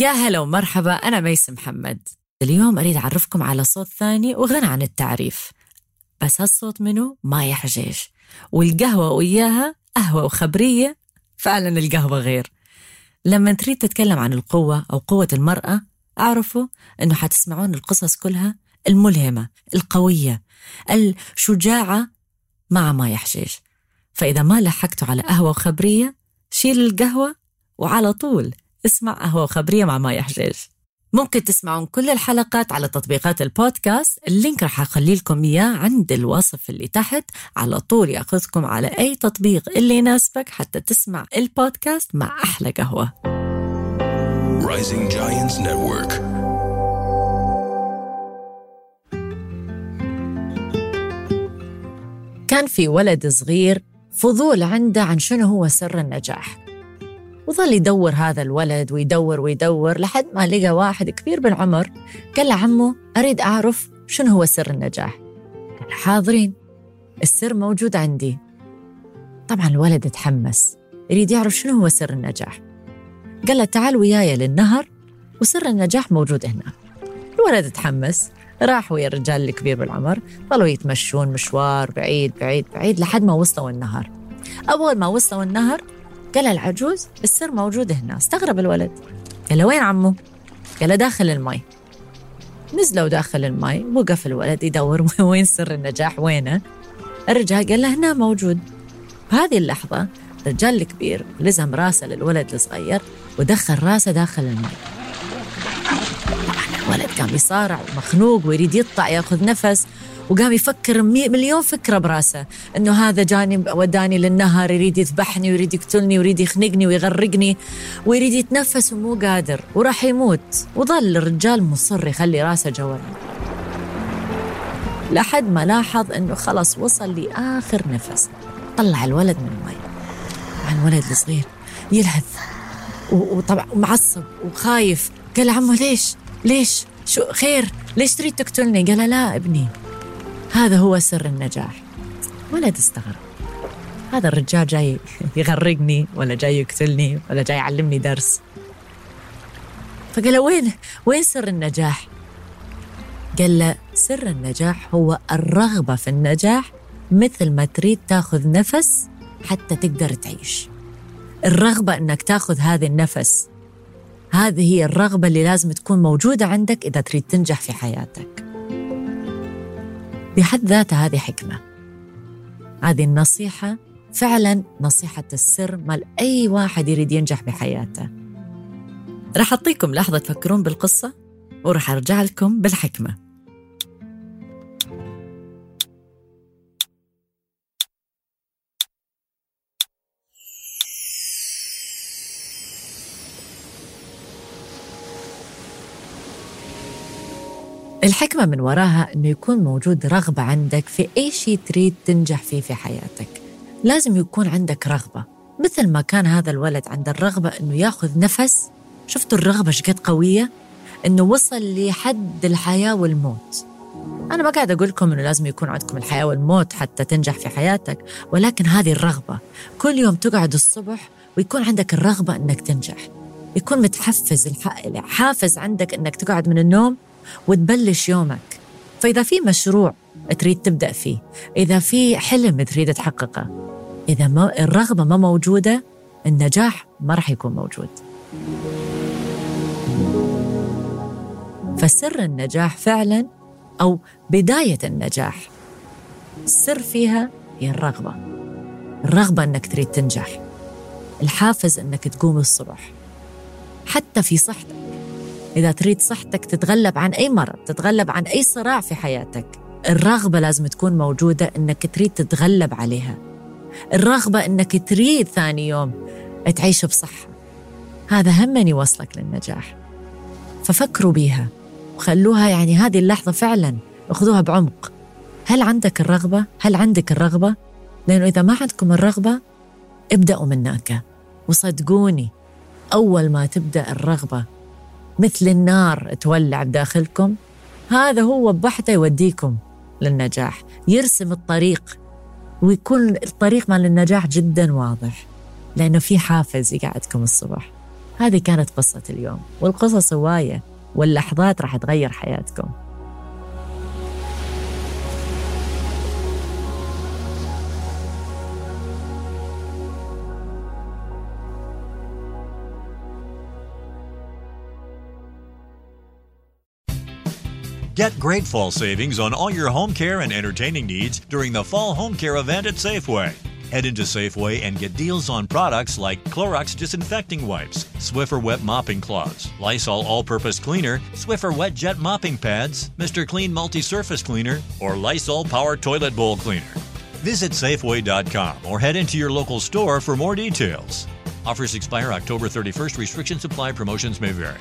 يا هلا ومرحبا أنا ميس محمد. اليوم أريد أعرفكم على صوت ثاني وغنى عن التعريف. بس هالصوت منه ما يحجيش والقهوة وياها قهوة وخبرية؟ فعلا القهوة غير. لما تريد تتكلم عن القوة أو قوة المرأة أعرفوا أنه حتسمعون القصص كلها الملهمة القوية الشجاعة مع ما يحجيش فإذا ما لحقتوا على قهوة وخبرية شيل القهوة وعلى طول. اسمع قهوة وخبرية مع ما يحجيش ممكن تسمعون كل الحلقات على تطبيقات البودكاست. اللينك رح أخلي لكم إياه عند الوصف اللي تحت. على طول يأخذكم على أي تطبيق اللي يناسبك حتى تسمع البودكاست مع أحلى قهوة. Rising Giants Network. كان في ولد صغير فضول عنده عن شنو هو سر النجاح. وظل يدور هذا الولد ويدور ويدور لحد ما لقى واحد كبير بالعمر قال لعمه أريد أعرف شنو هو سر النجاح. قال حاضرين السر موجود عندي. طبعا الولد تحمس يريد يعرف شنو هو سر النجاح. قال له تعال وياي للنهر وسر النجاح موجود هنا. الولد تحمس راح ويا الرجال الكبير بالعمر ظلوا يتمشون مشوار بعيد بعيد بعيد لحد ما وصلوا النهر. أول ما وصلوا النهر قال العجوز السر موجود هنا استغرب الولد. قال وين عمو؟ قال داخل المي نزلوا داخل المي وقف الولد يدور وين سر النجاح وينه؟ الرجال قال له هنا موجود. بهذه اللحظة الرجال الكبير لزم راسه للولد الصغير ودخل راسه داخل المي كان بيصارع ومخنوق ويريد يطلع ياخذ نفس وقام يفكر مليون فكرة براسه إنه هذا جاني وداني للنهر يريد يذبحني ويريد يقتلني ويريد يخنقني ويغرقني ويريد يتنفس ومو قادر وراح يموت. وظل الرجال مصر يخلي راسه جوا. لحد ما لاحظ إنه خلص وصل لآخر نفس. طلع الولد من المي. طبعا الولد الصغير يلهث وطبعا معصب وخايف. قال عمو ليش؟ ليش؟ شو خير ليش تريد تقتلني؟ قال لا ابني هذا هو سر النجاح. ولد استغرب هذا الرجال جاي يغرقني ولا جاي يقتلني ولا جاي يعلمني درس. فقال له وين وين سر النجاح؟ قال له سر النجاح هو الرغبة في النجاح مثل ما تريد تاخذ نفس حتى تقدر تعيش. الرغبة إنك تاخذ هذا النفس هذه هي الرغبة اللي لازم تكون موجودة عندك إذا تريد تنجح في حياتك. بحد ذاتها هذه حكمة. هذه النصيحة فعلا نصيحة السر مال أي واحد يريد ينجح بحياته. رح أعطيكم لحظة تفكرون بالقصة ورح أرجع لكم بالحكمة. الحكمة من وراها أنه يكون موجود رغبة عندك في أي شيء تريد تنجح فيه في حياتك. لازم يكون عندك رغبة. مثل ما كان هذا الولد عنده الرغبة أنه يأخذ نفس. شفتوا الرغبة شقد قوية؟ أنه وصل لحد الحياة والموت. أنا ما قاعد أقول لكم أنه لازم يكون عندكم الحياة والموت حتى تنجح في حياتك ولكن هذه الرغبة. كل يوم تقعد الصبح ويكون عندك الرغبة أنك تنجح. يكون متحفز حافز عندك أنك تقعد من النوم وتبلش يومك. فإذا في مشروع تريد تبدأ فيه إذا في حلم تريد تحققه إذا ما الرغبة ما موجودة النجاح ما راح يكون موجود. فسر النجاح فعلا أو بداية النجاح. السر فيها هي الرغبة. الرغبة أنك تريد تنجح. الحافز أنك تقوم الصبح. حتى في صحتك. إذا تريد صحتك تتغلب عن أي مرض تتغلب عن أي صراع في حياتك الرغبة لازم تكون موجودة إنك تريد تتغلب عليها. الرغبة إنك تريد ثاني يوم تعيش بصحة. هذا هم يوصلك للنجاح. ففكروا بيها. وخلوها يعني هذه اللحظة فعلا أخذوها بعمق. هل عندك الرغبة؟ هل عندك الرغبة؟ لأنه إذا ما عندكم الرغبة ابدأوا من هناك. وصدقوني أول ما تبدأ الرغبة مثل النار تولع بداخلكم. هذا هو بحته يوديكم للنجاح. يرسم الطريق ويكون الطريق مال النجاح جدا واضح لأنه في حافز يقعدكم الصبح. هذه كانت قصة اليوم والقصص هواية واللحظات راح تغير حياتكم. Get great fall savings on all your home care and entertaining needs during the fall home care event at Safeway. Head into Safeway and get deals on products like Clorox disinfecting wipes, Swiffer wet mopping cloths, Lysol all-purpose cleaner, Swiffer wet jet mopping pads, Mr. Clean multi-surface cleaner, or Lysol power toilet bowl cleaner. Visit Safeway.com or head into your local store for more details. Offers expire October 31st. Restrictions apply. Promotions may vary.